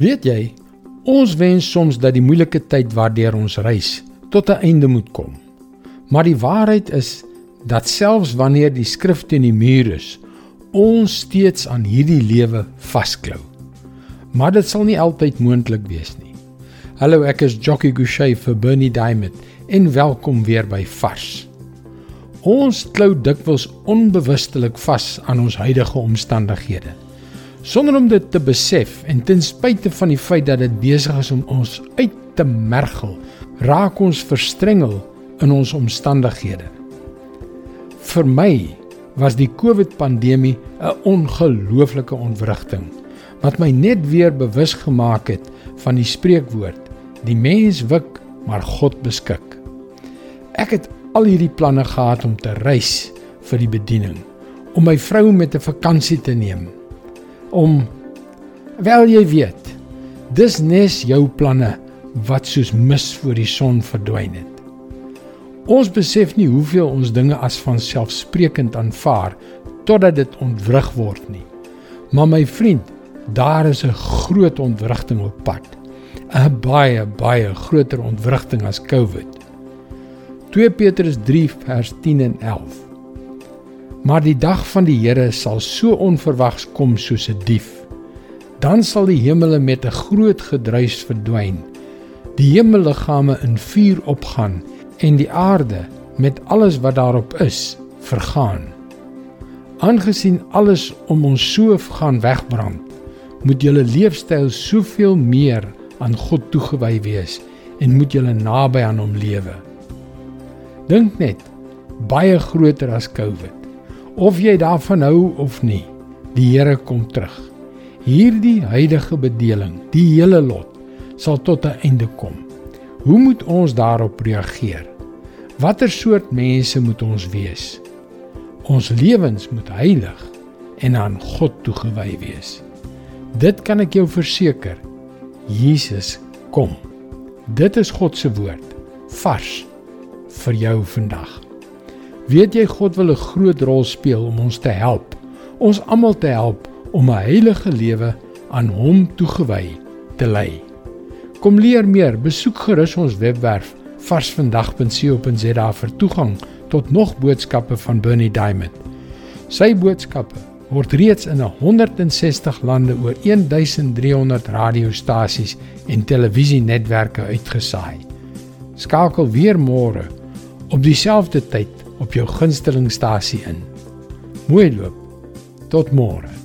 Weet jy, ons wens soms dat die moeilike tyd waardeur ons reis tot 'n einde moet kom. Maar die waarheid is dat selfs wanneer die skrif teen die muur is, ons steeds aan hierdie lewe vasklou. Maar dit sal nie altyd moontlik wees nie. Hallo, ek is Jockey Gouchee vir Bernie Diamond en welkom weer by Vars. Ons klou dikwels onbewustelik vas aan ons huidige omstandighede sonder om dit te besef en ten spyte van die feit dat dit besig is om ons uit te mergel, raak ons verstrengel in ons omstandighede. Vir my was die COVID-pandemie 'n ongelooflike ontwrigting wat my net weer bewus gemaak het van die spreekwoord: Die mens wik, maar God beskik. Ek het al hierdie planne gehad om te reis vir die bediening, om my vrou met 'n vakansie te neem om wel jy weet dis nes jou planne wat soos mis voor die son verdwyn het. Ons besef nie hoeveel ons dinge as van selfsprekend aanvaar totdat dit ontwrig word nie. Maar my vriend, daar is 'n groot ontwrigting op pad. 'n Baie baie groter ontwrigting as COVID. 2 Petrus 3 vers 10 en 11. Maar die dag van die Here sal so onverwags kom soos 'n dief. Dan sal die hemele met 'n groot gedruis verdwyn. Die hemelliggame in vuur opgaan en die aarde met alles wat daarop is, vergaan. Aangesien alles om ons so gaan wegbrand, moet julle leefstyl soveel meer aan God toegewy wees en moet julle naby aan hom lewe. Dink net, baie groter as COVID. Of jy daarvan hou of nie, die Here kom terug. Hierdie huidige bedeling, die hele lot, sal tot 'n einde kom. Hoe moet ons daarop reageer? Watter soort mense moet ons wees? Ons lewens moet heilig en aan God toegewy wees. Dit kan ek jou verseker. Jesus kom. Dit is God se woord vars vir jou vandag. Weet jy God wil 'n groot rol speel om ons te help. Ons almal te help om 'n heilige lewe aan hom toegewy te lei. Kom leer meer, besoek gerus ons webwerf varsvandag.co.za vir toegang tot nog boodskappe van Bernie Diamond. Sy boodskappe word reeds in 160 lande oor 1300 radiostasies en televisienetwerke uitgesaai. Skakel weer môre op dieselfde tyd op jou gunstelingstasie in. Mooi loop. Tot môre.